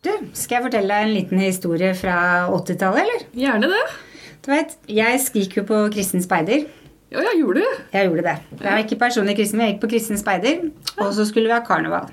Du, skal jeg fortelle deg en liten historie fra 80-tallet, eller? Gjerne det. Du vet, jeg gikk jo på kristen speider. Ja, jeg gjorde det. Jeg gjorde det. Jeg var ikke personlig kristen, men jeg gikk på kristen speider. Og så skulle vi ha karneval.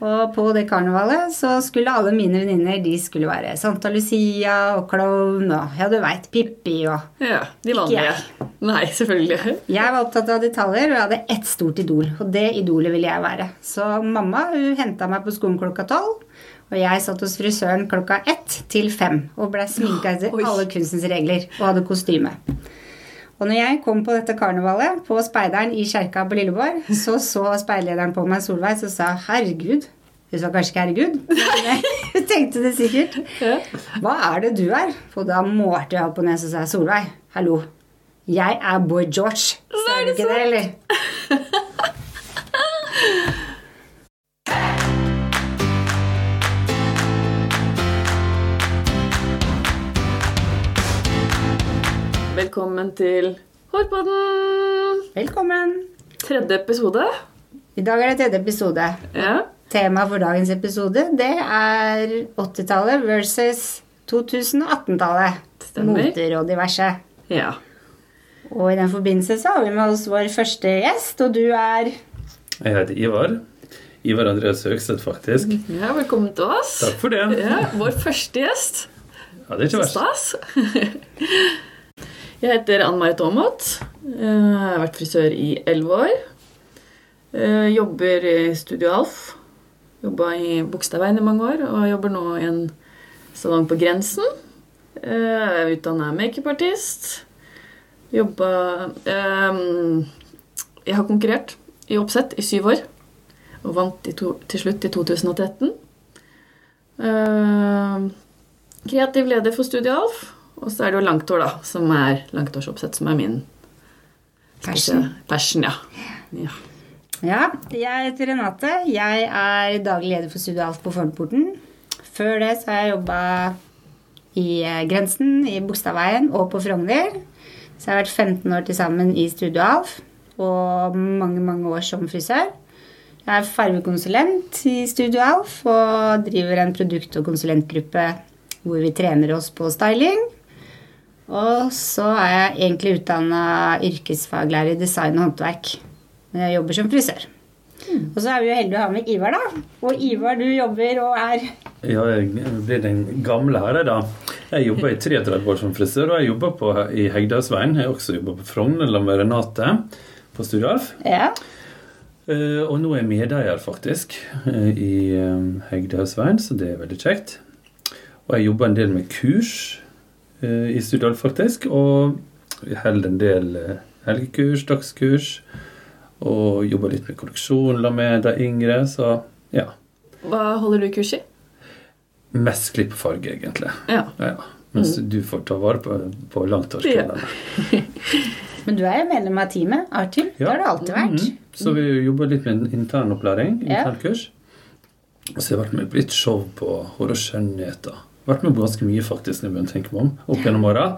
Og på det karnevalet så skulle alle mine venninner de skulle være Santa Lucia og klovn og ja, du veit, Pippi og Ja, De vanlige. jeg. Nei, selvfølgelig. Jeg var opptatt av detaljer, og jeg hadde ett stort idol. Og det idolet ville jeg være. Så mamma hun henta meg på skolen klokka tolv. Og jeg satt hos frisøren klokka ett til fem og blei sminka etter Oi. alle kunstens regler og hadde kostyme. Og når jeg kom på dette karnevalet på Speideren i kjerka på Lilleborg, så så speiderlederen på meg Solveig og sa 'herregud'. Hun sa kanskje ikke 'herregud', hun tenkte det sikkert. Hva er det du er? Og da målte jeg opp og ned og sa Solveig, hallo. Jeg er Boy George. Så du det ikke det, eller? Velkommen til Hårpodden! Velkommen. Tredje episode. I dag er det tredje episode. Ja. Temaet for dagens episode det er 80-tallet versus 2018-tallet. Stemmer. Moter og diverse. ja. Og i den forbindelse så har vi med oss vår første gjest, og du er Jeg heter Ivar. Ivar Andreas Høgseth, faktisk. Ja, Velkommen til oss. Takk for det. Ja, Vår første gjest. Ja, det er ikke Så verst. stas. Jeg heter Ann Marit Aamodt. Jeg har vært frisør i elleve år. Jeg Jobber i Studio Alf. Jobba i Bogstadveien i mange år og jobber nå i en salong på Grensen. Jeg er utdanna makeupartist. Jobba Jeg har konkurrert i oppsett i syv år og vant til slutt i 2013. Ehm, kreativ leder for Studio Alf. Og så er det jo langhår, da, som er langtårsoppsett, som er min Passion. passion ja. ja. Ja, jeg heter Renate. Jeg er daglig leder for Studio Alf på Fornporten. Før det så har jeg jobba i eh, Grensen, i Bogstadveien og på Frogner. Så jeg har vært 15 år til sammen i Studio Alf og mange, mange år som frisør. Jeg er fargekonsulent i Studio Alf og driver en produkt- og konsulentgruppe hvor vi trener oss på styling. Og så er jeg egentlig utdanna yrkesfaglærer i design og håndverk. Men jeg jobber som frisør. Og så er vi jo heldige å ha med Ivar, da. Og Ivar, du jobber og er Ja, jeg blir den gamle her, jeg, da. Jeg jobba i 33 år som frisør, og jeg jobba på, i Hegdalsveien. Jeg har også jobba på Frogner med Renate på Studio Alf. Ja. Eh, Og nå er jeg medeier, faktisk, eh, i Hegdalsveien, så det er veldig kjekt. Og jeg jobber en del med kurs i Studio faktisk. Og vi holder en del eh, helgekurs, dagskurs. Og jobber litt med kolleksjon la med de yngre, så ja. Hva holder du kurs i? Mest klipp og farge, egentlig. Ja. Ja, mens du får ta vare på, på langtårskildene. Men du er jo medlem av teamet. Artil. Det har du alltid vært. Mm. Så vi jobber litt med internopplæring, Ja. internkurs. Og så har jeg vært med på litt show på Hår og skjønnheter. Vært med på ganske mye, faktisk, når jeg tenker meg om. Opp gjennom åra.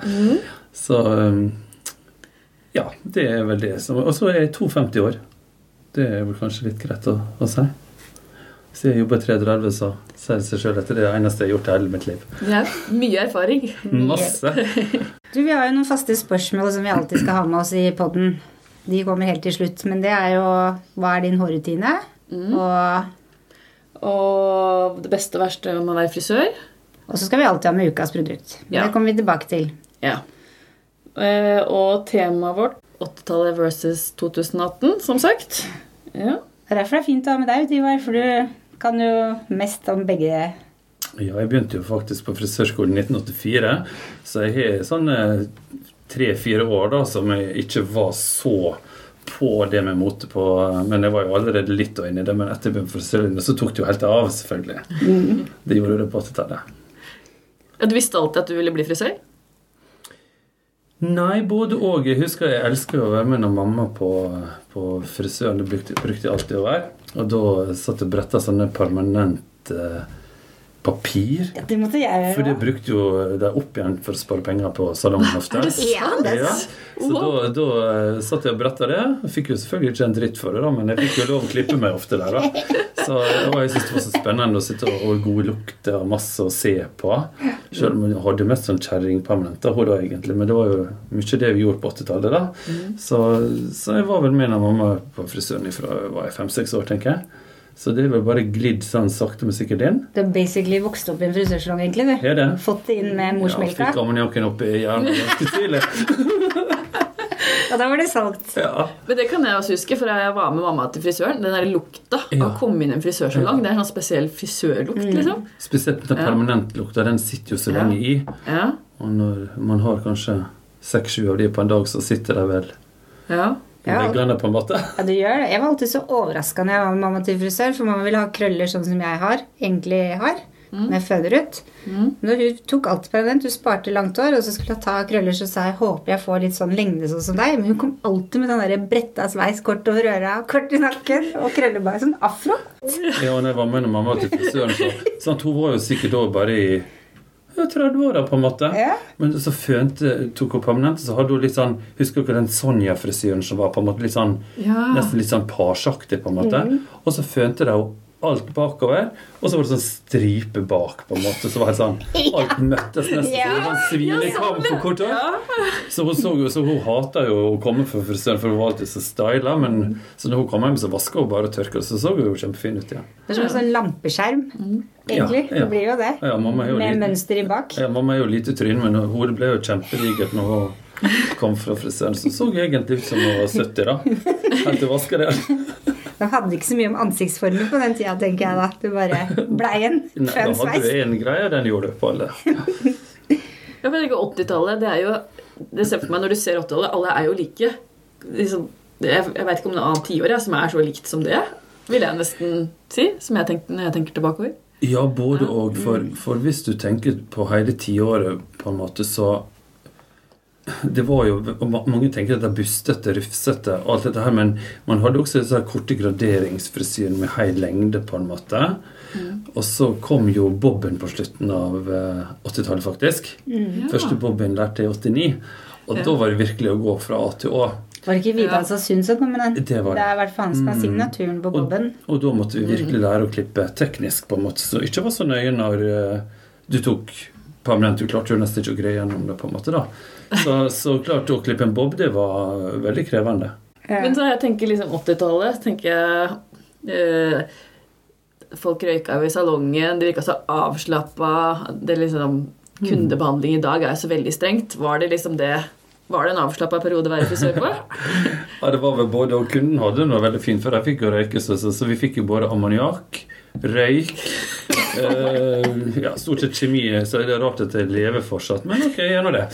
Så um, ja, det er vel det. som- Og så er jeg 52 år. Det er vel kanskje litt greit å, å si. Hvis jeg jobber 33, så sier det seg sjøl at det er det eneste jeg har gjort i hele mitt liv. Det er mye erfaring. Masse. Du, Vi har jo noen faste spørsmål som vi alltid skal ha med oss i poden. De kommer helt til slutt. Men det er jo hva er din hårrutine? Og, Og det beste og verste med å være frisør. Og så skal vi alltid ha med ukas produkt. Men Ja. Det kommer vi tilbake til. Ja. Eh, Og temaet vårt 80-tallet versus 2018, som sagt. Ja. Det er derfor det er fint å ha med deg ut, Ivar, for du kan jo mest om begge. Ja, jeg begynte jo faktisk på frisørskolen i 1984, så jeg har sånne tre-fire år da som jeg ikke var så på det med mote på. Men jeg var jo allerede litt inni i det. Men etter jeg begynte på frisørlinja, så tok det jo helt av, selvfølgelig. Det gjorde det på 80-tallet. Du visste alltid at du ville bli frisør? Nei, både og. Jeg husker jeg elsker å være med når mamma på, på frisøren. Det brukte, brukte jeg alltid å være. Og da satt jeg og bretta sånne permanente papir. Ja, det måtte jeg For det gjøre. brukte jo de opp igjen for å spare penger på salongen ofte. Er det sant? Ja, så da, da eh, satt jeg og bretta det. Jeg fikk jo selvfølgelig ikke en dritt for det, da, men jeg fikk jo lov å klippe meg ofte der. da. Så og jeg syntes det var så spennende å sitte og lukter og masse å se på. Selv om jeg hadde mest sånn kjerringpermanent, da, hun da egentlig, men det var jo mye det vi gjorde på 80-tallet. da. Så, så jeg var vel med når mamma på frisøren fra jeg var fem-seks år, tenker jeg. Så det er vel bare glidd sånn sakte, men sikkert inn. Du har basically vokst opp i en frisørsalong, egentlig. du. Er det? Fått det inn med morsmelka? Ja, fikk ammoniakken opp i hjernen ganske tidlig. Og da var det solgt. Ja. Men det kan jeg også huske, for jeg var med mamma til frisøren. Den der lukta av å komme inn i en frisørsalong, det er en sånn spesiell frisørlukt, liksom. Spesielt den Ja. permanentlukta, den sitter jo så Ja. lenge i. Ja, Og når man har kanskje seks-sju av de på en dag, så sitter de vel ja. I på en måte. Ja, det gjør det. Jeg var alltid så overraska når jeg var med mamma til frisør, for mamma ville ha krøller sånn som jeg har, egentlig har, når jeg føder ut. Mm. Når hun tok alt permanent, hun sparte langt hår, og så skulle hun ta krøller, så sa jeg håper jeg får litt sånn lengde sånn som deg. Men hun kom alltid med den der bretta sveis, kort over øra, kort i nakken, og krøller bare sånn afro. Ja, og når jeg var med når mamma til frisøren, så sant, Hun var jo sikkert òg bare i ja, 30-åra, på en måte. Ja. Men så fønte, tok hun permanent, så hadde hun litt sånn Husker dere den Sonja-frisyren som var på en måte litt sånn ja. Nesten litt sånn parsaktig, på en måte. Og så fønte de jo alt bakover, og så var det sånn stripe bak, på en måte. Så var det sånn Alt møttes nesten Ja. var en svinekamp svinekam på kort. Så hun, så, jo- så hun hata jo å komme fra frisøren, for hun var alltid så styla. Men så når hun kom hjem, så vaska hun bare og tørka, så så hun jo kjempefin ut igjen. Det er som en sånn lampeskjerm, egentlig. Ja, ja. Det blir jo det. Jo Med mønster i bak. Ja, mamma er jo lite tryn, men hodet ble jo kjempedigert når hun kom fra frisøren. Så så hun egentlig ut som hun var 70, da. Helt til vaska det. De hadde ikke så mye om ansiktsformer på den tida, tenker jeg da. Du bare blei en Nei, da hadde du én greie, den gjorde du på alle. Ja, men ikke 80-tallet, det er jo Det ser for meg når du ser 80-tallet, alle er jo like. Liksom, jeg jeg veit ikke om noe annet tiår som er så likt som det, vil jeg nesten si. Som jeg tenkte når jeg tenker tilbakeover. Ja, både og. For, for hvis du tenker på hele tiåret, på en måte, så det var jo, og Mange tenker at det er bustete, rufsete, og alt dette her, men man hadde også disse korte graderingsfrisyrene med høy lengde, på en måte. Og så kom jo boben på slutten av eh, 80-tallet, faktisk. Første boben lærte jeg i 89. Og Ja. da var det virkelig å gå fra A til Å. Var det ikke Vidar som kom med den? Det var Det det. er i hvert fall han som har signaturen på Og, boben. og da måtte vi virkelig lære å klippe teknisk, på en måte. Så ikke var så nøye når uh, du tok permanent. Du klarte jo nesten ikke å greie gjennom det, på en måte. da. Så, så klart å klippe en bob, det var veldig krevende. Men så jeg tenker liksom 80-tallet, tenker jeg eh, Folk røyka jo i salongen, de virka så avslappa. Det liksom Kundebehandling i dag er jo så veldig strengt. Var det liksom det Var det en avslappa periode å være frisør på? Ja, det var vel både, og Kunden hadde noe veldig fint, for de fikk jo røyke, så, så, så vi fikk jo både ammoniakk, røyk eh, Ja, stort sett kjemi, så er det rart at jeg lever fortsatt. Men ok, gjør nå det.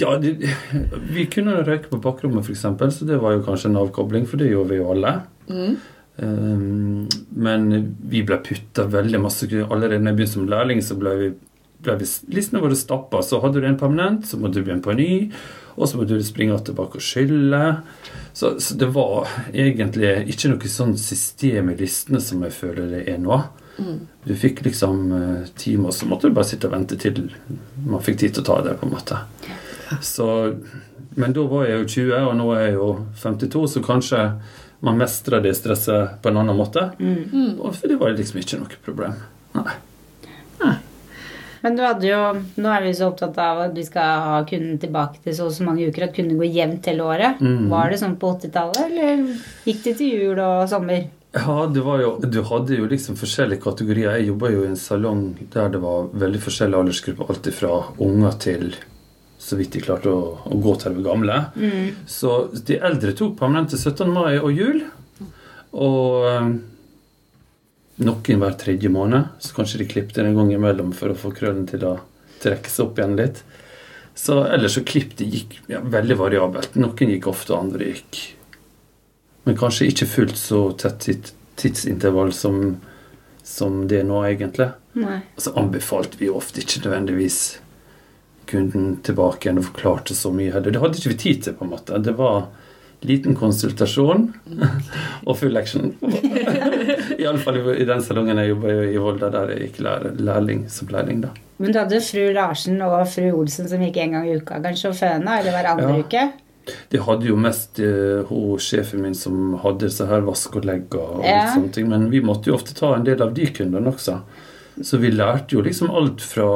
Ja, det, vi kunne røyke på bakrommet, f.eks., så det var jo kanskje en avkobling, for det gjorde vi jo alle. Mm. Um, men vi ble putta veldig masse Allerede da jeg begynte som lærling, så ble vi, ble vi listene våre stappa. Så hadde du en permanent, så måtte du begynne på en ny, og så måtte du springe tilbake og skylle. Så, så det var egentlig ikke noe sånn system i listene som jeg føler det er nå. Du fikk liksom eh, time, og så måtte du bare sitte og vente til man fikk tid til å ta det, på en måte. Så, men da var jeg jo 20, og nå er jeg jo 52, så kanskje man mestrer det stresset på en annen måte. Og for det var liksom ikke noe problem. Nei. Men du hadde jo Nå er vi så opptatt av at vi skal ha kunden tilbake til så og så mange uker, at kunden går jevnt hele året. Mm. Var det sånn på 80-tallet, eller gikk det til jul og sommer? Ja, det var jo, du hadde jo liksom forskjellige kategorier. Jeg jobba jo i en salong der det var veldig forskjellige aldersgrupper. Alt fra unger til så vidt de klarte å, å gå til de gamle. Så de eldre tok permanente til 17. mai og jul. Og eh, noen hver tredje måned. Så kanskje de klippet en gang imellom for å få krøllen til å trekke seg opp igjen litt. Så ellers så klipp de gikk ja, veldig variabelt. Noen gikk ofte, andre gikk Men kanskje ikke fullt så tett tidsintervall som, som det er nå, egentlig. Nei. Så anbefalte vi ofte ikke nødvendigvis kunden tilbake igjen og forklarte så mye heller. Det hadde ikke vi tid til, på en måte. Det var liten konsultasjon og full action. Iallfall i, i den salongen jeg jobba i Volda, der jeg gikk lærling som lærling, da. Men du hadde fru Larsen og fru Olsen som gikk en gang i uka kanskje og føna, eller hver andre Ja. uke? De hadde jo mest eh, hun sjefen min som hadde så her vask og legg og Ja. sånne ting. Men vi måtte jo ofte ta en del av de kundene også. Så vi lærte jo liksom alt fra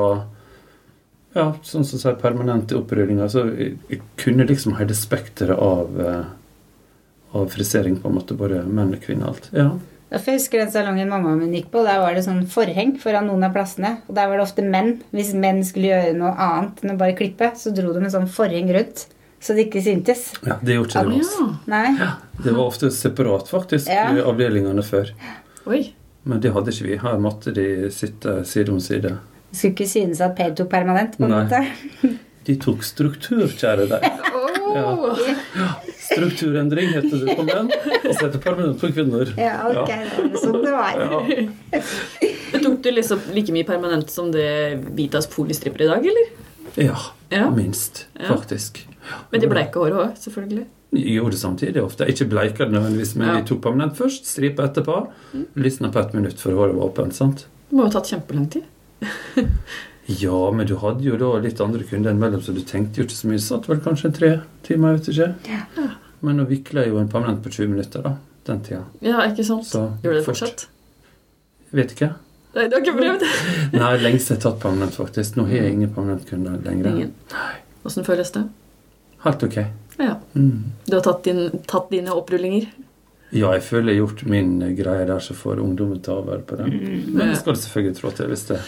ja, sånn som sier permanente opprullinger. Så jeg, jeg kunne liksom hele spekteret av, eh, av frisering, på en måte. Både menn og kvinner. Alt. Ja. Ja, Jeg husker den salongen mamma min gikk på. Der var det sånn forheng foran noen av plassene. Og der var det ofte menn. Hvis menn skulle gjøre noe annet enn å bare klippe, så dro de med sånn forheng rundt. Så det ikke syntes. ja, Det gjorde ikke det med oss. Ja. Det var ofte separat, faktisk, Ja. i avdelingene før. Oi. Men det hadde ikke vi. Her måtte de sitte side om side. Det skulle ikke synes at Per tok permanent, på en Nei. måte. De tok struktur, kjære deg. Ja. Strukturendring heter det på menn, og så heter permanent på kvinner. Ja, ok. Det er sånn det var. Ja. Tok du liksom like mye permanent som det Vitas polistripper i dag, eller? Ja, Ja. minst, faktisk. Men de bleika håret òg, selvfølgelig. Gjorde det samtidig ofte. Ikke bleika nødvendigvis, men Ja. vi tok permanent først, stripe etterpå. Lysna på ett minutt før håret var åpent. sant? Det må jo ha tatt kjempelang tid. Ja, men du hadde jo da litt andre kunder innimellom, så du tenkte jo ikke så mye. Satt vel kanskje tre timer, jeg vet ikke. Ja. Men nå vikla jo en permanent på 20 minutter, da. Den tida. Ja, ikke sant? Så Gjorde du det fort. fortsatt? Vet ikke. Nei, du har ikke prøvd? Nei, lengst jeg har tatt permanent, faktisk. Nå har jeg ingen permanent permanentkunder lenger. Ingen. Åssen føles det? Helt ok. Ja. Mm. Du har tatt, din, tatt dine opprullinger? Ja, jeg føler jeg har gjort min eh, greie der, så får ungdommen ta over på den. Mm. Men det skal det selvfølgelig trå til hvis det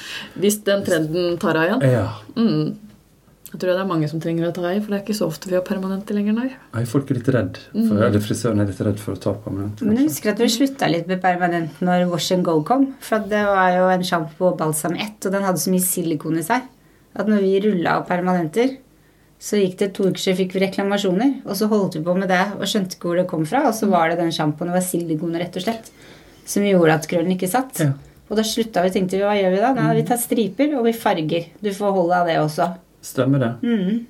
Hvis den trenden tar av igjen? Ja. Mm. Jeg tror det er mange som trenger å ta i, for det er ikke så ofte vi har permanente lenger, nei. Nei, folk er litt redd for, Mm. Eller frisøren er litt redd for å ta permanent. Men jeg husker at vi slutta litt med permanent når Wash and Go kom. For det var jo en sjampo og balsam 1, og den hadde så mye silikon i seg at når vi rulla av permanenter, så gikk det to uker så fikk vi reklamasjoner. Og så holdt vi på med det og skjønte ikke hvor det kom fra. Og så var det den sjampoen, det var silikon rett og slett, som gjorde at krøllen ikke satt. Ja. Og da slutta vi, tenkte vi hva gjør vi da? Nei, vi tar striper og vi farger. Du får holde av det også. Stemmer det. Mm.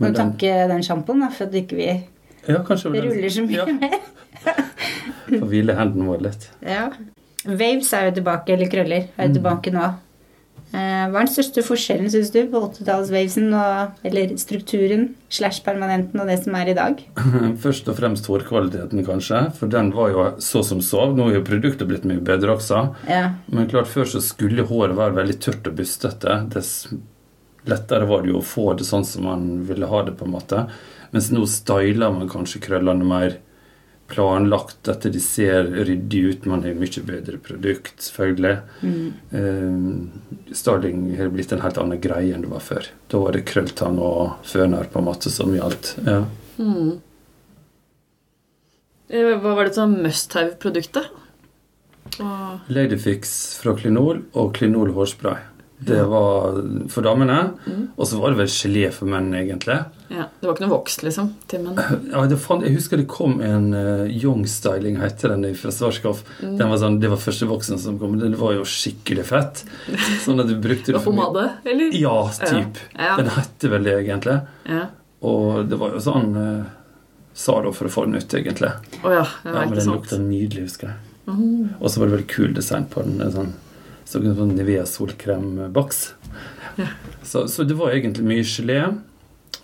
Må den- takke den sjampoen da, for at ikke vi Ja, det ruller så mye Ja, mer. Får hvile hendene våre litt. Ja. Waves er jo tilbake, eller krøller, er jo tilbake nå. Eh, hva er den største forskjellen, syns du, på 80-tallswavesen og Eller strukturen slash permanenten og det som er i dag? Først og fremst hårkvaliteten, kanskje. For den var jo så som så. Nå er jo produktet blitt mye bedre også. Ja. Men klart, før så skulle håret være veldig tørt og bustete. Dess lettere var det jo å få det sånn som man ville ha det, på en måte. Mens nå styler man kanskje krøllene mer planlagt, at de ser ryddig ut. Man har mye bedre produkt, selvfølgelig. Eh, styling har blitt en helt annen greie enn det var før. Da var det krølltann og føner på en måte som gjaldt. Ja. Mm. Eh, Hva var det som must have-produktet? Og- Ladyfix fra Klinol og Klinol hårspray. Det var for damene. Mm. Og så var det vel gelé for menn, egentlig. Ja, det var ikke noe voks, liksom, til menn. Ja, det fant, jeg husker det kom en uh, Young Styling, heter den fra Svarskov. Mm. Den var sånn, det var første voksen som kom. Den var jo skikkelig fett. Sånn at du brukte Det pomade, eller? Ja, typ. Ja. Den heter vel det, egentlig. Ja. Og det var jo sånn uh, Sa da for å få den ut, egentlig. Oh, ja, Ja, men den lukta nydelig, husker jeg. Mm. Og så var det veldig kul design på den. Sånn, så som sånn Nivea solkremboks. Ja. Så, så det var egentlig mye gelé.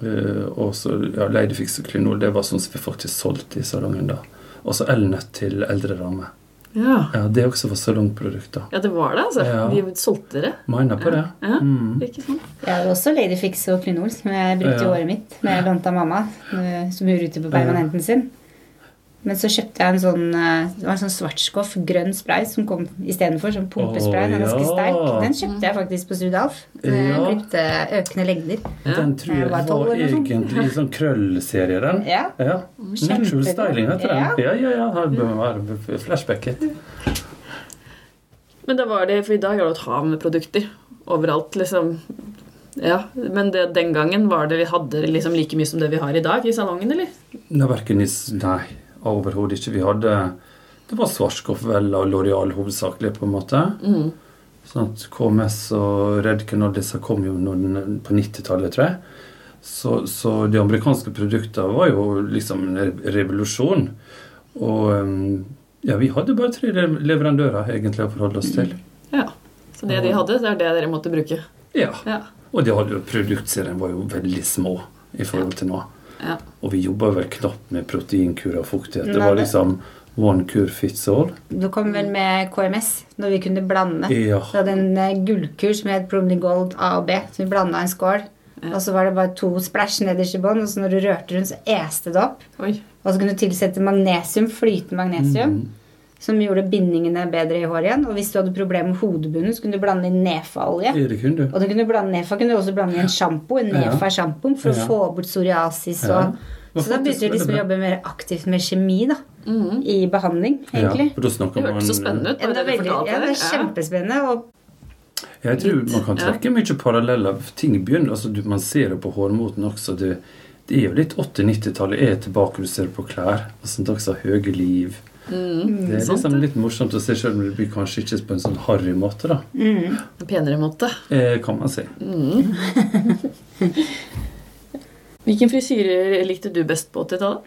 Uh, og så ja, Ladyfix og Klinol, det var sånn som vi faktisk solgte i salongen da. Og så Elnøtt til eldre ramme. Ja. Ja, Det også var salongprodukter. ja, det var det, altså. Ja. Vi solgte det. Mina på det. Ja, Mm. ikke sant? Jeg hadde også Ladyfix og Klinol, som jeg brukte i året håret mitt når jeg lånte av mamma, eh, som gjorde ute på permanenten sin. Men så kjøpte jeg en sånn eh, det var en sånn svartskoff, grønn spray, som kom istedenfor. Sånn pumpespray. Den er ganske ja. sterk. Den kjøpte jeg faktisk på Sudalf. Jeg Ja. Brukte økende lengder. Ja. Den tror jeg Jeg var var egentlig en sånn krøllserie, den. Ja. Ja. Natural. Styling heter den. Ja. Ja, ja. Her bør være flashbacket. Men det var det, for i dag er det et hav med produkter overalt, liksom. Ja, Men det, den gangen var det, hadde det liksom like mye som det vi har i dag i salongen, eller? Nei, verken i Nei, overhodet ikke. Vi hadde Det var Svarskov vel og Loreal hovedsakelig, på en måte. Mm. Sånn at KMS og Redken og disse kom jo på 90-tallet, tror jeg. Så, så de amerikanske produktene var jo liksom en revolusjon. Og um, Ja, vi hadde bare tre leverandører egentlig å forholde oss til. Ja. Så det de hadde, det er det dere måtte bruke. Ja. Ja. Og de hadde jo, produktserien var jo veldig små i forhold til nå. Ja. Og vi jobba vel knapt med proteinkur og fuktighet. Det var liksom one cure fits all. Du kom vel med KMS, når vi kunne blande. Ja. Vi hadde en eh, gullkur som het Bromley Gold A og B, så vi blanda en skål. Ja. Og så var det bare to splæsj nederst i bånn, og så når du rørte rundt, så este det opp. Oi. Og så kunne du tilsette magnesium, flytende magnesium, Mhm. Som gjorde bindingene bedre i håret igjen. Og hvis du hadde problemer med hodebunnen, så kunne du blande inn nefa-olje. Ja, kunne. Og du kunne blande nefa kunne du også blande i en sjampo, en nefa-sjampo, for Ja. å få bort psoriasis og ja. Så da begynte vi liksom å jobbe mer aktivt med kjemi, da. Mhm. I behandling, egentlig. Ja, for Det hørtes så spennende ut. Ja, det, veldig, ja, det er kjempespennende. Og Jeg tror man kan Ja. trekke mye paralleller. Ting begynner, altså du, Man ser det på hårmoten også. Det, det er jo litt 80-90-tallet er tilbake du ser på klær. Altså også høye liv. Mhm. Det er Sant liksom litt morsomt å se, selv om det blir kanskje ikke på en sånn harry måte. da, mm, En penere måte. eh, kan man si. Mm. Hvilken frisyre likte du best på 80-tallet?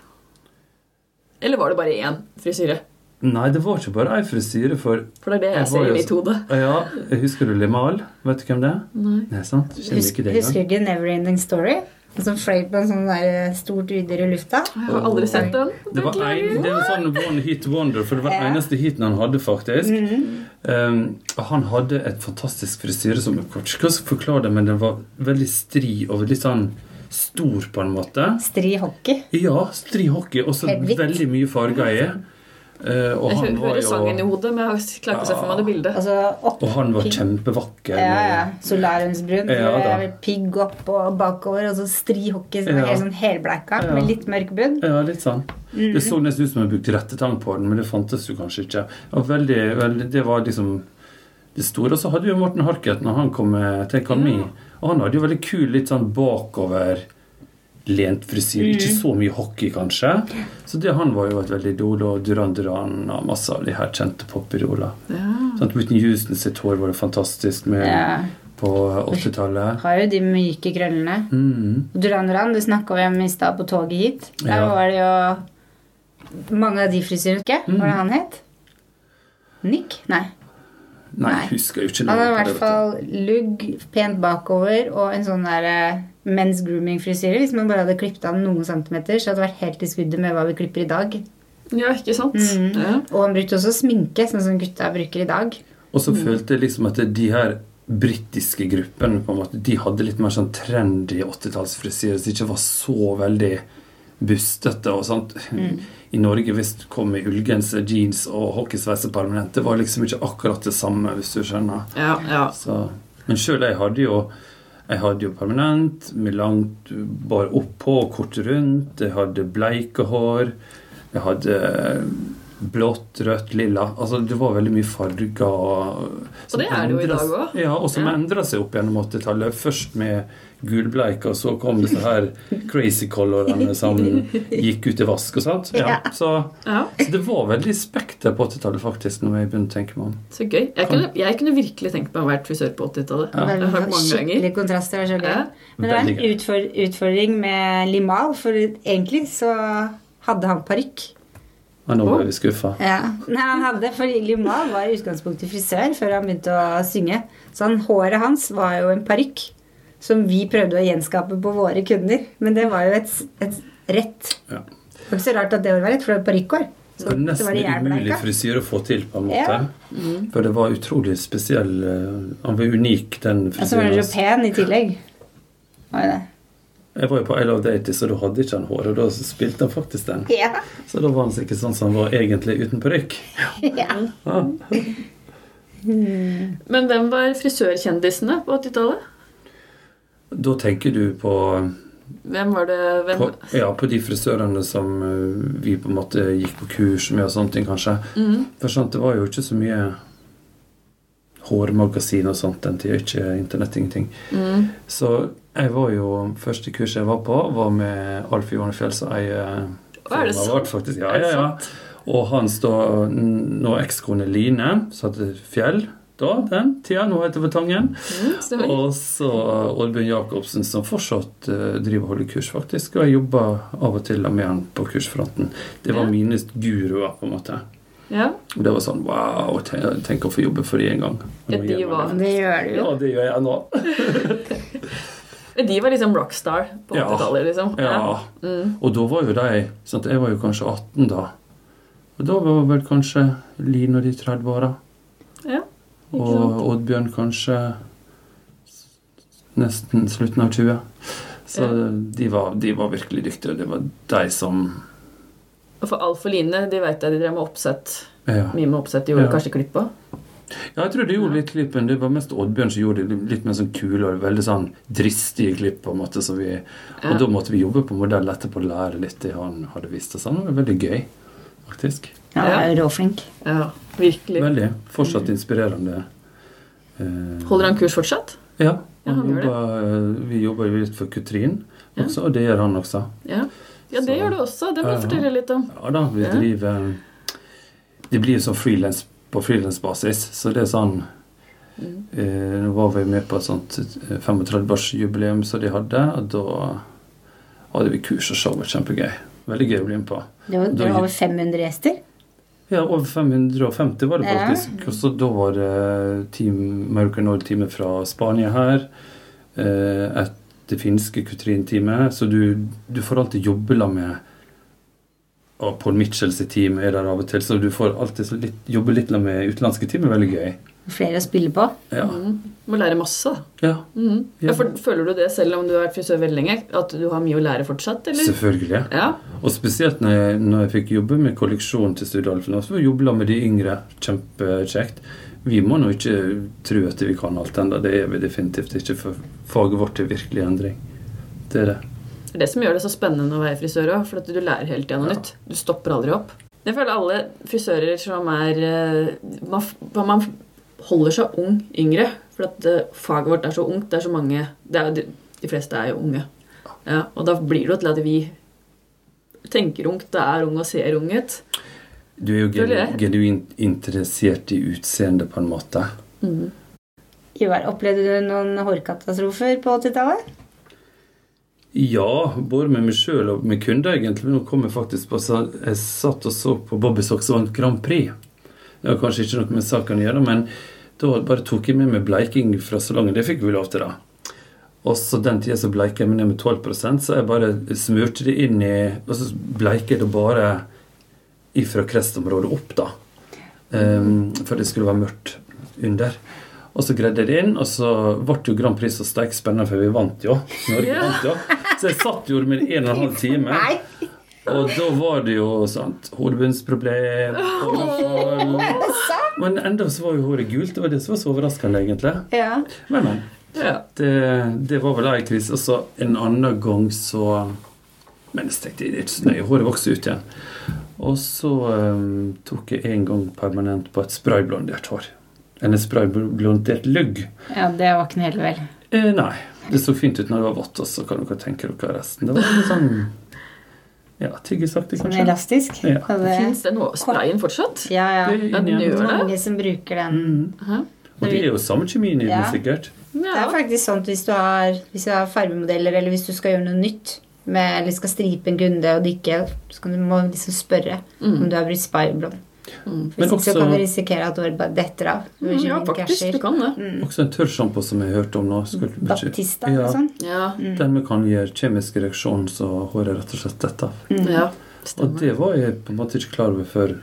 Eller var det bare én frisyre? Nei, det var ikke bare ei frisyre, for For det er det jeg Jeg ser i mitt hode. ja, Husker du Limal? Vet du hvem det er? Nei. Nei, sant? Husker, ikke det husker du ikke Neverending Story? Som fløy på en sånn der eh, stort rydder i lufta? Jeg har aldri sett den. Det var en, det var sånn one hit wonder, for det var den eneste hiten han hadde, faktisk. Mhm. Um, han hadde et fantastisk frisyre som kan ikke forklare det, men den var veldig stri og veldig sånn stor, på en måte. Stri hockey. Ja, stri hockey, Og så veldig mye farger i. Uh, og Jeg han hører sangen i hodet, men jeg klarer ikke å se for meg det bildet. Altså opp Og han var Pigg. kjempevakker. Ja, ja. Solariumsbrun. Ja, er Pigg opp og bakover, og så stri hockey som Ja. er sånn helbleika Ja. med litt mørk bunn. Ja, litt sånn. Mm. Det så nesten ut som jeg brukte rettetang på den, men det fantes jo kanskje ikke. Og veldig, veldig, det var liksom det store. Og så hadde jo Morten Harket når han kom med Take On Me. Og han hadde jo veldig kul, litt sånn bakoverlent frisyre. Ikke så mye hockey, kanskje. Så det han var jo et veldig idol. Og Duran Duran og masse av de her kjente popidoler. Ja. Sånn, Whitney Houston sitt hår var det fantastisk med Ja. på 80-tallet. Har jo de myke krøllene. Mm. Duran Duran, det snakka vi om i stad på toget hit. Der Ja. var det jo mange av de frisyrene. Ikke? Hva var det han het? Nick? Nei. Nei, Nei. husker jo ikke Han hadde i hvert fall lugg, pent bakover og en sånn der eh, men's grooming-frisyre. Hvis man bare hadde klippet av noen centimeter, så hadde det vært helt i skuddet med hva vi klipper i dag. ja, ikke sant? Mm. Ja. Og han brukte også sminke, sånn som gutta bruker i dag. Og så følte jeg liksom at de her britiske gruppene på en måte, de hadde litt mer sånn trendy 80-tallsfrisyre, som ikke var så veldig bustete og sånt. I Norge, hvis du kom med ullgenser, jeans og hockeysveise permanent, det var liksom ikke akkurat det samme, hvis du skjønner. Ja, ja. Så, men sjøl jeg hadde jo jeg hadde jo permanent med langt bar oppå og kort rundt. Jeg hadde bleike hår. Jeg hadde blått, rødt, lilla. Altså Det var veldig mye farger. Og det er det jo i dag òg. Ja, og som Ja. endra seg opp gjennom 80-tallet. Først med gulbleik, og så kom disse her crazy colorene som gikk ut i vask og sånt. Ja, Ja. så, ja. så det var veldig spekter på 80-tallet, faktisk, når jeg begynte å tenke meg om. Så gøy. Jeg kunne, jeg kunne virkelig tenkt meg å være frisør på 80-tallet. Ja. Det. Skikkelig kontraster. er så gøy. Ja. Men det var en gøy. utfor, utfordring med Limal, for egentlig så hadde han parykk. Og nå ble vi skuffa. Ja. Nei, han hadde, for Limal var i utgangspunktet frisør før han begynte å synge. Så han, håret hans var jo en parykk som vi prøvde å gjenskape på våre kunder. Men det var jo et, et rett. Ja. Det var ikke så rart at det var rett, for det var parykkår. Det var nesten de umulig frisyre å få til, på en måte. Ja. For det var utrolig spesiell eh, Han var unik, den Og så var frisyren. han så pen i tillegg. Var det. Jeg var jo på I Love Daty, så da hadde ikke han hår, og da spilte han faktisk den. Ja. Så da var han sikkert sånn som han var egentlig uten parykk. ja. Ja. Men hvem var frisørkjendisene på 80-tallet? Da tenker du på, Hvem var det hvem? på, ja, på de frisørene som eh, vi på en måte gikk på kurs med og sånne ting, kanskje. Mm. For sant, det var jo ikke så mye hårmagasin og sånt den tida, ikke internett, ingenting. Mm. Så jeg var jo Første kurset jeg var på, var med Alf Johanefjell som eier er firmaet vårt. Ja, ja, ja. Og hans da nå ekskone Line, som heter Fjell da, den tida. Nå heter Tangen. Mm. Og så Oddbjørn Jacobsen, som fortsatt uh, driver og holder kurs, faktisk. Og jeg jobber av og til med han på kursfronten. Det var Ja. mine guruer, på en måte. Ja. Og det var sånn wow, tenk, tenk å få jobbe for de en gang. Ja, de var- Det gjør du jo. Ja, det gjør jeg nå. De var liksom rockstar på 80-tallet, liksom. Ja. Mm. Og da var jo de sant? Jeg var jo kanskje 18 da. Og da var vel kanskje Line og de 30-åra. ja. Og? Oddbjørn kanskje nesten slutten av 20. Så Ja. de, var, de var virkelig dyktige. og Det var de som Og for Alf og Line, de vet jeg de drev med oppsett. ja. Mye med oppsett. De gjorde Ja. kanskje klipp på. ja, jeg tror de gjorde litt klipp, men det var mest Oddbjørn som gjorde det litt mer sånn kule og veldig sånn dristige klipp. på en måte som vi. Og da måtte vi jobbe på modell etterpå og lære litt det han hadde vist oss. Det var veldig gøy, faktisk. Ja, Ja. råflink. Ja, virkelig. Veldig. Fortsatt inspirerende. Eh, Holder han kurs fortsatt? Ja. Ja, Han han gjør jobber, eh, vi jobber jo litt for Kutrin Ja. også, og det gjør han også. Ja, ja det Så- gjør du også. Det må du fortelle litt om. Ja da, vi driver Det blir jo sånn frilans på frilansbasis, så det er sånn Mm. eh, Nå var vi med på et sånt eh, 35-årsjubileum som de hadde, og da hadde vi kurs og show. Kjempegøy. Veldig gøy å bli med på. Det var, det var over 500 gjester. Ja, over 550 var det Ja. faktisk. Og så da var det team, American Nord-teamet fra Spania her. eh, Et det finske Kutrin-teamet. Så du, du får alltid jobbe la med Og Paul Mitchells team er der av og til, så du får alltid litt, jobbe litt med utenlandske team. er veldig gøy. Flere å spille på. Ja. Mm. Må lære masse. ja, Mm. Ja. For, føler du det selv om du har vært frisør veldig lenge? At du har mye å lære fortsatt? eller? selvfølgelig. Ja. Og spesielt når jeg, når jeg fikk jobbe med kolleksjonen til Studio så jobbe la med de yngre. Kjempekjekt. Vi må nå ikke tro at vi kan alt ennå. Det er vi definitivt ikke, for faget vårt er virkelig i endring. Det er det. Det er det som gjør det så spennende å være frisør òg, for at du lærer hele tida noe Ja. nytt. Du stopper aldri opp. Jeg føler alle frisører som er eh, Man, man holder seg ung yngre. For at eh, faget vårt er så ungt. Det er så mange det er, de, de fleste er jo unge. Ja, og da blir det jo til at vi tenker ungt, det er ung og ser ung ut. Du er jo genu genuint interessert i utseendet, på en måte. Mm. Ivar, opplevde du noen hårkatastrofer på 80-tallet? Ja, både med meg sjøl og med kunder, egentlig. Nå kom jeg faktisk på så Jeg satt og så på Bobby Socks vant Grand Prix. Det har kanskje ikke noe med saken å gjøre, men da bare tok jeg med meg bleiking fra salongen. Det fikk vi lov til, da. Og så den tida så bleika jeg meg ned med 12% så jeg bare smurte det inn i Og så bleiker jeg det bare ifra krestområdet opp, da. Um, for det skulle være mørkt under. Og så greide jeg det inn, og så ble jo Grand Prix så steik spennende, for vi vant jo. Norge Ja. vant jo. Så jeg satt jo med en og en halv time. Nei! Og da var det jo sant, hodebunnsproblem. Men enda så var jo håret gult. Det var det som var så overraskende, egentlig. Ja. Men, men. Ja. Det, det var vel ei krise. Og så en annen gang så Men jeg tenkte det er ikke så nøye. Håret vokser ut igjen. Og så um, tok jeg en gang permanent på et sprayblondert hår. En sprayblondert lugg. ja, det var ikke noe heller vel. Eh, nei. Det så fint ut når det var vått, og så kan dere tenke dere resten. Det var litt sånn Ja, tyggesaktig, Sånn elastisk. Ja. Det- Fins den sprayen fortsatt? Ja, ja. Det er den gjør det. Mange som bruker den. Mm. Og det er jo samme kjemien i den, Ja. sikkert. Det er faktisk sånn at hvis du har, hvis du har fargemodeller, eller hvis du skal gjøre noe nytt, med, eller skal stripe en kunde og dykke, så kan du må liksom spørre om Mm. du har blitt spyblond. Mm. Hvis Men ikke så kan du risikere at håret bare detter av. Mm, ja, faktisk. Du kan det. Mm. Også en tørrsjampo som jeg hørte om nå. Skulle, Baptista Ja. og sånn. Ja. Mm. Den vi kan gjøre kjemisk reaksjon, så håret rett og slett detter av. Mm. ja. Og det var jeg på en måte ikke klar over før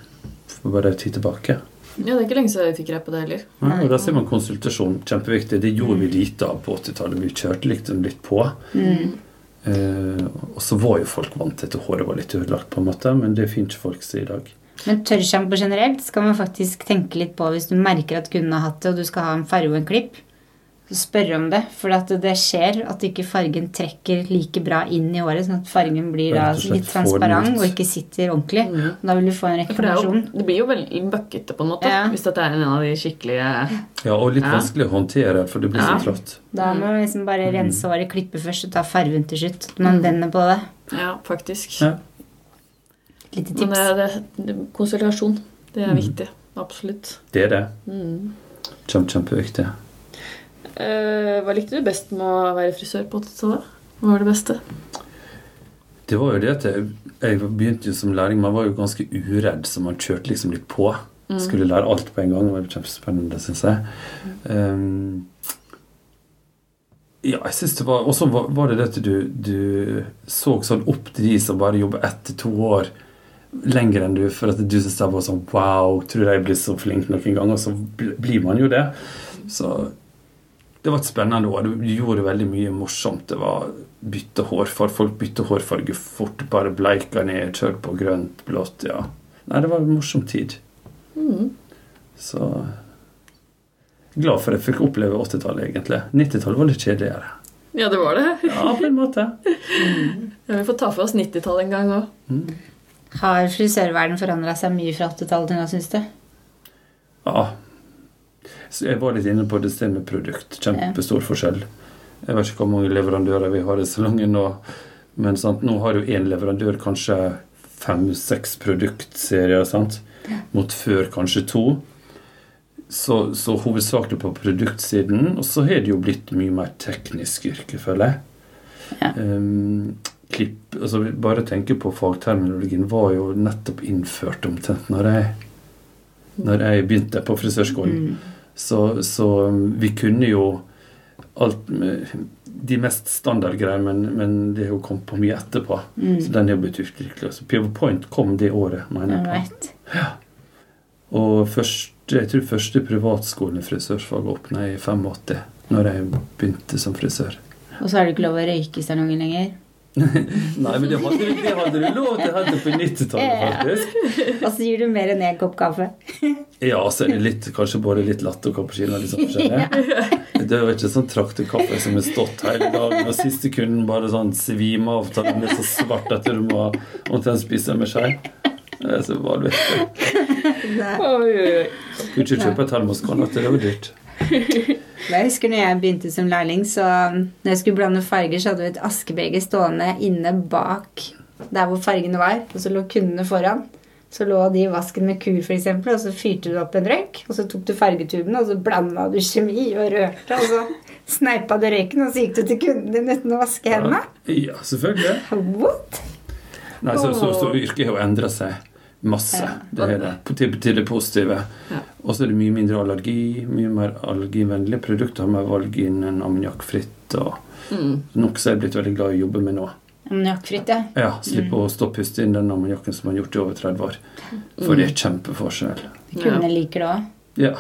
for bare en tid tilbake. Ja, det er ikke lenge siden jeg fikk greie på det heller. Ja, og Da ser man konsultasjon. Kjempeviktig. Det gjorde vi lite av på 80-tallet. Vi kjørte liksom litt på. Mm. Eh, og så var jo folk vant til at håret var litt ødelagt, på en måte, men det finner ikke folk seg i dag. Men tørrsjampo generelt skal man faktisk tenke litt på hvis du merker at kunden har hatt det, og du skal ha en farge og en klipp. Så spørre om det, for at det skjer at ikke fargen trekker like bra inn i håret, sånn at fargen blir da litt transparent og ikke sitter ordentlig. Mm. Da vil du få en Ja, det, reklamasjon. det blir jo veldig bøkkete, på en måte. Ja. Hvis dette er en av de skikkelige Ja, og litt Ja. vanskelig å håndtere, for det blir Ja. så trått. Da må man liksom bare rense håret, klippe først og ta fargen til slutt. Man vender på det. Ja, faktisk. Ja. Lite tips. Men det, det, konsultasjon, det er Mm. viktig. Absolutt. Det er det. Mm. Kjempe, kjempeviktig. Uh, hva likte du best med å være frisør på 80-tallet? Hva var det beste? Det var jo det at jeg, jeg begynte jo som lærling. Man var jo ganske uredd, så man kjørte liksom litt på. Skulle lære alt på en gang. Det var kjempespennende, syns jeg. Um, ja, jeg synes det var Og så var, var det det at du, du så sånn opp til de som bare jobber ett til to år lenger enn du, for at du syns det var sånn Wow, tror jeg blir så flink noen gang? Og så blir man jo det. Så det var et spennende år. Du gjorde veldig mye morsomt. Det var bytte hårfarge. Folk bytte hårfarge fort. Bare bleika ned, kjør på grønt, blått. Ja. Nei, det var en morsom tid. Mm. Så glad for at jeg fikk oppleve 80-tallet, egentlig. 90-tallet var litt kjedeligere. Ja, det var det. Ja, på en måte. Ja, vi får ta for oss 90-tallet en gang òg. Har frisørverdenen forandra seg mye fra 80-tallet til nå, syns du? Ja. Så jeg var litt inne på det stedet med produkt. Kjempestor forskjell. Jeg vet ikke hvor mange leverandører vi har i salongen nå, men sant? nå har jo én leverandør kanskje fem-seks produktserier, sant? mot før kanskje to. Så, så hovedsakelig på produktsiden. Og så har det jo blitt mye mer teknisk yrke, føler jeg. Ja. Um, klipp, altså Bare tenke på fagterminologien var jo nettopp innført omtrent når jeg, når jeg begynte på frisørskolen. Så, så um, vi kunne jo alt de mest standardgreiene, men, men det har jo kommet på mye etterpå. Så den er jo blitt utviklet. Så Pivot Point kom det året, mener jeg. Right. Ja. Og første, jeg tror første privatskolen i frisørfag åpna i 85, når jeg begynte som frisør. Og så er det ikke lov å røyke i salongen lenger. Nei, men det hadde, du- det hadde du lov til hadde på 90-tallet, faktisk. Og så gir du mer enn én kopp kaffe. Ja, så er det litt, kanskje både litt latte og cappuccino. Liksom, ja. Det er jo ikke sånn traktekaffe som har stått hele dagen, og siste kunden bare sånn svimer av. Den er så svart at du må omtrent spise med skje. Det er så vanvittig. Kunne ikke kjøpe termoskanne, det var dyrt. Jeg husker når jeg begynte som lærling, så når jeg skulle blande farger, så hadde vi et askebeger stående inne bak der hvor fargene var, og så lå kundene foran. Så lå de i vasken med kur, f.eks., og så fyrte du opp en røyk. Og så tok du fargetuben, og så blanda du kjemi og rørte, og så sneipa du røyken, og så gikk du til kunden din uten å vaske hendene. Ja, selvfølgelig. What? Nei, så, så, så yrket har jo endra seg masse. Det er det. Til, til det positive. Ja. Og så er det mye mindre allergi, mye mer allergivennlige produkter med valg innen ammoniakkfritt og Mm. noe som jeg er blitt veldig glad i å jobbe med nå. Ammoniakkfritt, ja. Ja, Slippe å stå og puste inn den ammoniakken som man har gjort i over 30 år. For det er kjempeforskjell. Kundene liker det òg. Ja.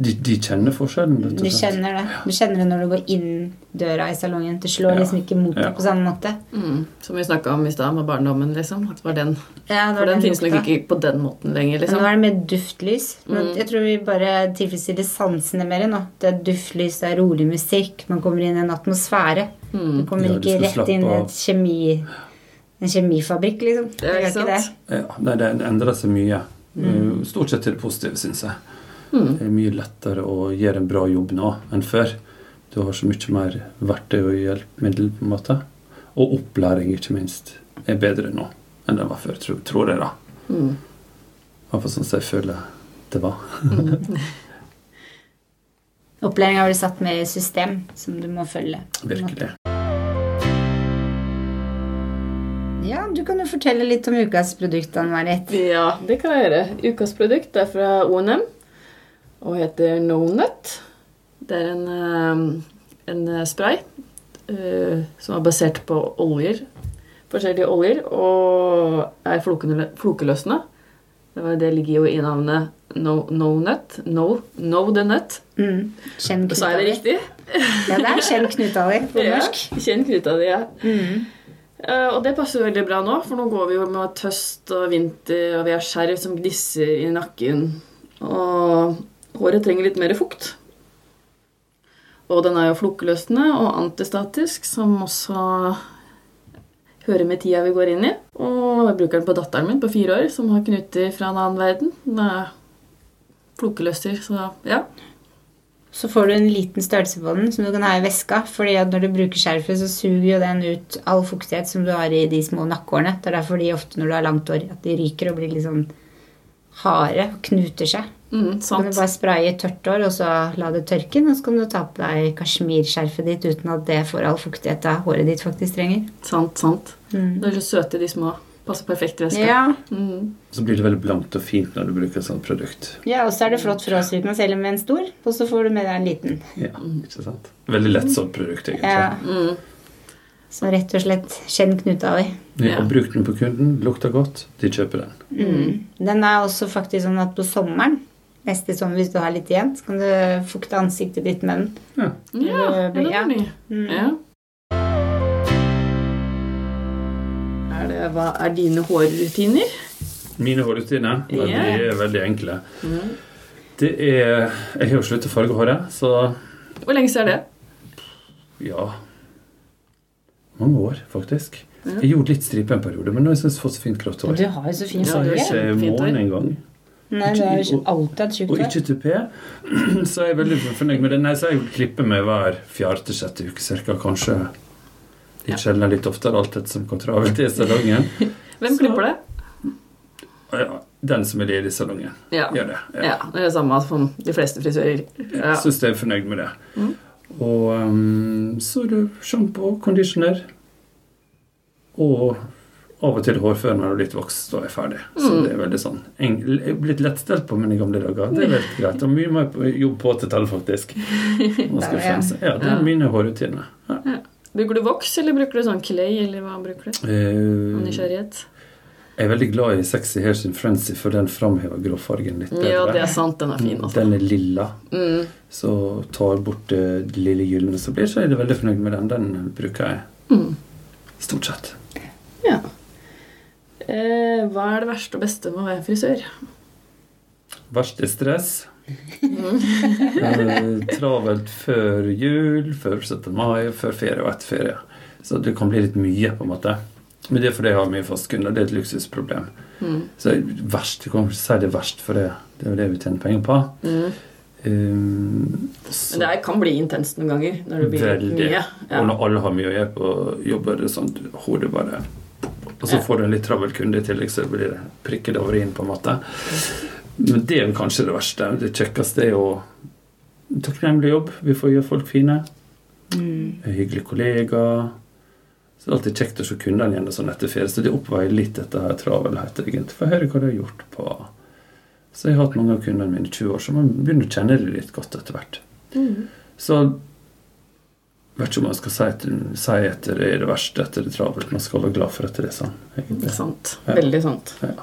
De, de kjenner forskjellen, rett og slett. kjenner det. Du kjenner det når du går inn døra i salongen. Det slår Ja. liksom ikke mot deg Ja. på samme måte. Mm. Som vi snakka om i stad, med barndommen. liksom. At var den. Ja, det For den, den finnes nok ikke på den måten lenger. Men liksom. nå er det mer duftlys. Mm. Jeg tror vi bare tilfredsstiller sansene mer nå. Det er duftlys, det er rolig musikk. Man kommer inn i en atmosfære. Du Mm. kommer Ja, du ikke rett inn i et kjemi, en kjemifabrikk, liksom. Det er ikke sant. Ja, nei, det endrer seg mye. Uh, Stort sett til det positive, syns jeg. Mm. Det er mye lettere å gjøre en bra jobb nå enn før. Du har så mye mer verktøy og hjelpemiddel, på en måte. Og opplæring, ikke minst, er bedre nå enn det var før, tror, tror jeg, da. Mm. Iallfall sånn som jeg føler det var. Opplæring har du satt med i system som du må følge. Virkelig. Ja, Du kan jo fortelle litt om ukas produkt, Ann-Marit. Ja, det kan jeg gjøre. Ukas produkt er fra ONM og heter No Nut. Det er en, eh, en spray uh, som er basert på oljer. Forskjellige oljer og er flokeløsende. Det var det ligger jo i navnet No, no Nut. No, no the Nut. Mm. Kjenn Sa jeg det riktig? Ja, det er kjenn knuta di på Ja, norsk. Kjenn knuta di, ja. Mm. Uh, og det passer veldig bra nå, for nå går vi jo med tøst og vinter, og vi har skjerv som gnisser i nakken. Og håret trenger litt mer fukt. Og den er jo flukkeløsende og antistatisk, som også hører med tida vi går inn i. Og jeg bruker den på datteren min på fire år, som har knuter fra en annen verden. Den er flokeløser, så ja. Så får du en liten størrelse på den som du kan ha i veska. fordi når du bruker skjerfet, så suger jo den ut all fuktighet som du har i de små nakkehårene. Det er derfor de ofte når du har langt hår, at de ryker og blir litt sånn harde og knuter seg. Mm, Så kan du bare spraye tørt hår, og så la det tørke. Og så kan du ta på deg kasjmirskjerfet ditt uten at det får all fuktigheta håret ditt faktisk trenger. Sant, sant. Mm. Det er så søte, de små. Passer perfekt i veska. Ja, Mm. Så blir det veldig blankt og fint når du bruker et sånt produkt. ja, og så er det flott frostrytende selv med en stor, og så får du med deg en liten. Ja, ikke sant? Veldig lett sånt produkt, egentlig. Ja, Mm. så rett og slett kjenn knuta di. Ja, og bruk den på kunden, lukter godt, de kjøper den. Mm. Den er også faktisk sånn at på sommeren, neste sommer hvis du har litt igjen, så kan du fukte ansiktet ditt med den. Ja. Ja, Det er ny. Mm. Ja. Er, det, hva er dine hårrutiner? Mine hårrutiner ja. Ja. de er veldig enkle. Mm. Det er Jeg har jo sluttet å farge håret, så Hvor lenge siden er det? ja Mange år, faktisk. Ja. Jeg gjorde litt stripe en periode, men nå har jeg fått så fint grått hår. Du har jo så fint Ja, jeg farge. har ikke måned hår. måne engang. Nei, du har Og- alltid hatt tjukt Og ikke tupé. Så jeg er veldig fornøyd med det. Nei, så jeg klipper meg hver fjerde-sjette uke cirka, kanskje. Litt sjeldnere, litt oftere, alt etter som hvor travelt i salongen. Hvem klipper det? Ja, den som er ledig i salongen, Ja. gjør det. Ja. ja. Det er det samme som de fleste frisører. Ja. Jeg syns jeg er fornøyd med det. Mm. Og um, så er det sjampo, conditioner og av og til hårfør når du er litt vokst og er ferdig. Så Mm. det er veldig sånn blitt lettstelt på mine gamle dager. Det er veldig greit. Og mye mer på jobb på til tallet, faktisk. Ja. Det er mine hårrutiner. Ja. Bruker du voks, eller bruker du sånn clay, eller hva bruker du? Av Eh, nysgjerrighet? jeg er veldig glad i Sexy Hairs in Frenzy, for den framhever gråfargen litt bedre. Ja, det er sant. Den er fin, altså. Den er lilla. Mm. Så tar bort det lille gylne som blir, så er jeg veldig fornøyd med den. Den bruker jeg Mm. stort sett. Ja. Eh, hva er det verste og beste med å være frisør? Verste er stress. Eh, travelt før jul, før 17. mai, før ferie og etter ferie. Så det kan bli litt mye, på en måte. Men det er fordi jeg har mye fast kunder. Det er et luksusproblem. Mm. Så verst, jeg kan ikke si det er verst, for det, det er jo det vi tjener penger på. Mm. Um, så- Men det er- kan bli intenst noen ganger når det blir Veldig. mye. Og når alle har mye å gjøre på jobb, er det sånn du- hodet bare Og så får du en litt travel kunde i tillegg, så blir det prikket over inn, på en måte. Men det er kanskje det verste. Det kjekkeste er jo takknemlig jobb. Vi får gjøre folk fine. Mm. Hyggelige hyggelig kollega. Så det er alltid kjekt å se kundene igjen sånn etter ferie. Så det oppveier litt dette her travelhet, egentlig. Få høre hva de har gjort på Så jeg har hatt mange av kundene mine i 20 år, så man begynner å kjenne det litt godt etter hvert. Mm. Så vet ikke om man skal si, etter, si etter det er det verste etter det travelt. Man skal være glad for at det er sånn. Det er sant. Ja. Veldig sant. Ja.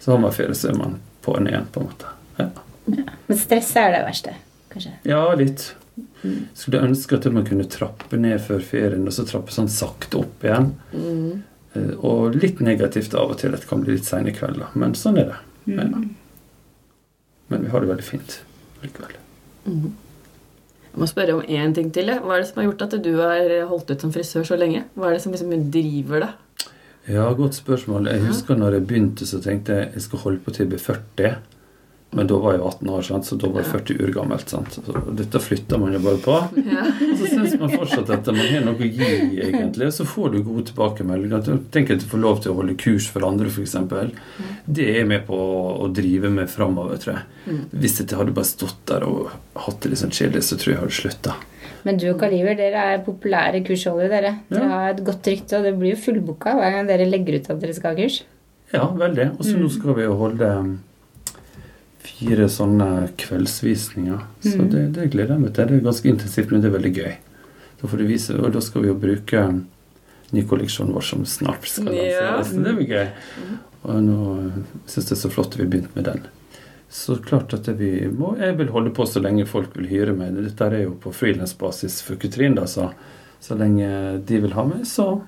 Så har man ferie, så er man på'n igjen, på en måte. Ja, Men stress er det verste, kanskje. ja litt. Skulle ønske at man kunne trappe ned før ferien, og så trappe sånn sakte opp igjen. Mm. Eh, Og litt negativt av og til. at Det kan bli litt seine kvelder. Men sånn er det. Ja. Mm. Men vi har det veldig fint likevel. Mm. Jeg må spørre om én ting til. Hva er det som har gjort at du har holdt ut som frisør så lenge? Hva er det som liksom driver deg? Ja, godt spørsmål. Jeg husker når jeg begynte, så tenkte jeg jeg skal holde på til jeg blir 40. Men da var jeg 18 år, sant? så da var jeg 40 år gammelt. Sant? Så dette flytter man jo bare på. Ja. Så syns man fortsatt at man har noe å gi, egentlig. Så får du gode tilbakemeldinger. Tenk at du får lov til å holde kurs for andre, f.eks. Det er med på å drive med framover, tror jeg. Mm. Hvis jeg hadde bare stått der og hatt det litt sånn kjedelig, så tror jeg jeg hadde slutta. Men du og Kaliver, dere er populære kursholdere, dere. Dere Ja. har et godt rykte, og det blir jo fullbooka hver gang dere legger ut at dere skal ha kurs. Ja, veldig. Og så nå skal vi jo holde fire sånne kveldsvisninger. Så Mm. det, det gleder jeg meg til. Det er ganske intensivt, men det er veldig gøy. Da får du vise, og da skal vi jo bruke um, ny kolleksjon vår som snart skal Ja. lanseres. Så det blir gøy. Og nå syns jeg det er så flott at vi har begynt med den. Så klart at vi må Jeg vil holde på så lenge folk vil hyre meg. Dette er jo på frilansbasis for Kutrin, da, så så lenge de vil ha meg, så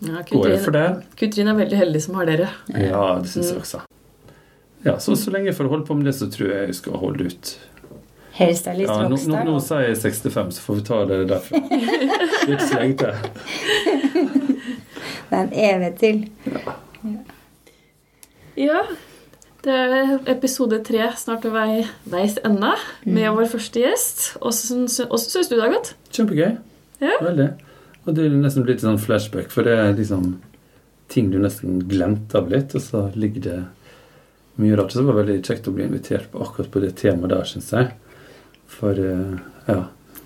Ja, går jeg for det. Kutrin er veldig heldig som har dere. Ja, det syns jeg Mm. også. Ja, så, så lenge jeg får holde på med det, så tror jeg jeg skal holde ut. Hairstylist Ja, nå, nå, rockstar. nå sier jeg 65, så får vi ta det derfra. Er lenge til. Det er en evighet til. Ja, det er episode tre snart ved vei, veis ende med vår første gjest. Åssen syns du det har gått? Kjempegøy. Ja. Veldig. Og det er nesten blitt sånn flashback, for det er liksom ting du nesten glemte av litt, og så ligger det mye rart. Så det var veldig kjekt å bli invitert på akkurat på det temaet der, syns jeg. For eh, ja.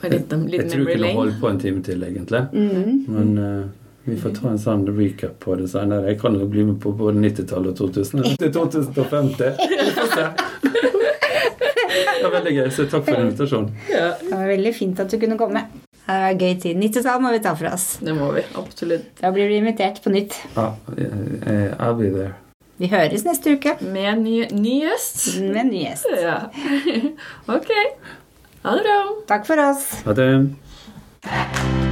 Jeg liten tror vi lane. holder på en time til, egentlig. Mm. Men eh, vi får ta en sånn recap på det senere. Jeg kan jo bli med på både 90-tallet og 2000. Eller til 2050. Vi får se. Det var veldig gøy, så takk for invitasjonen. Ja, Det var veldig fint at du kunne komme. Det var gøy tid. 90-tall må vi ta for oss. det må vi. Absolutt. Da blir du invitert på nytt. Ja, I'll be there. Vi høres neste uke Med en ny, ny gjest. med en ny gjest. Ja. Ok. Ha det bra. Takk for oss. Ha det.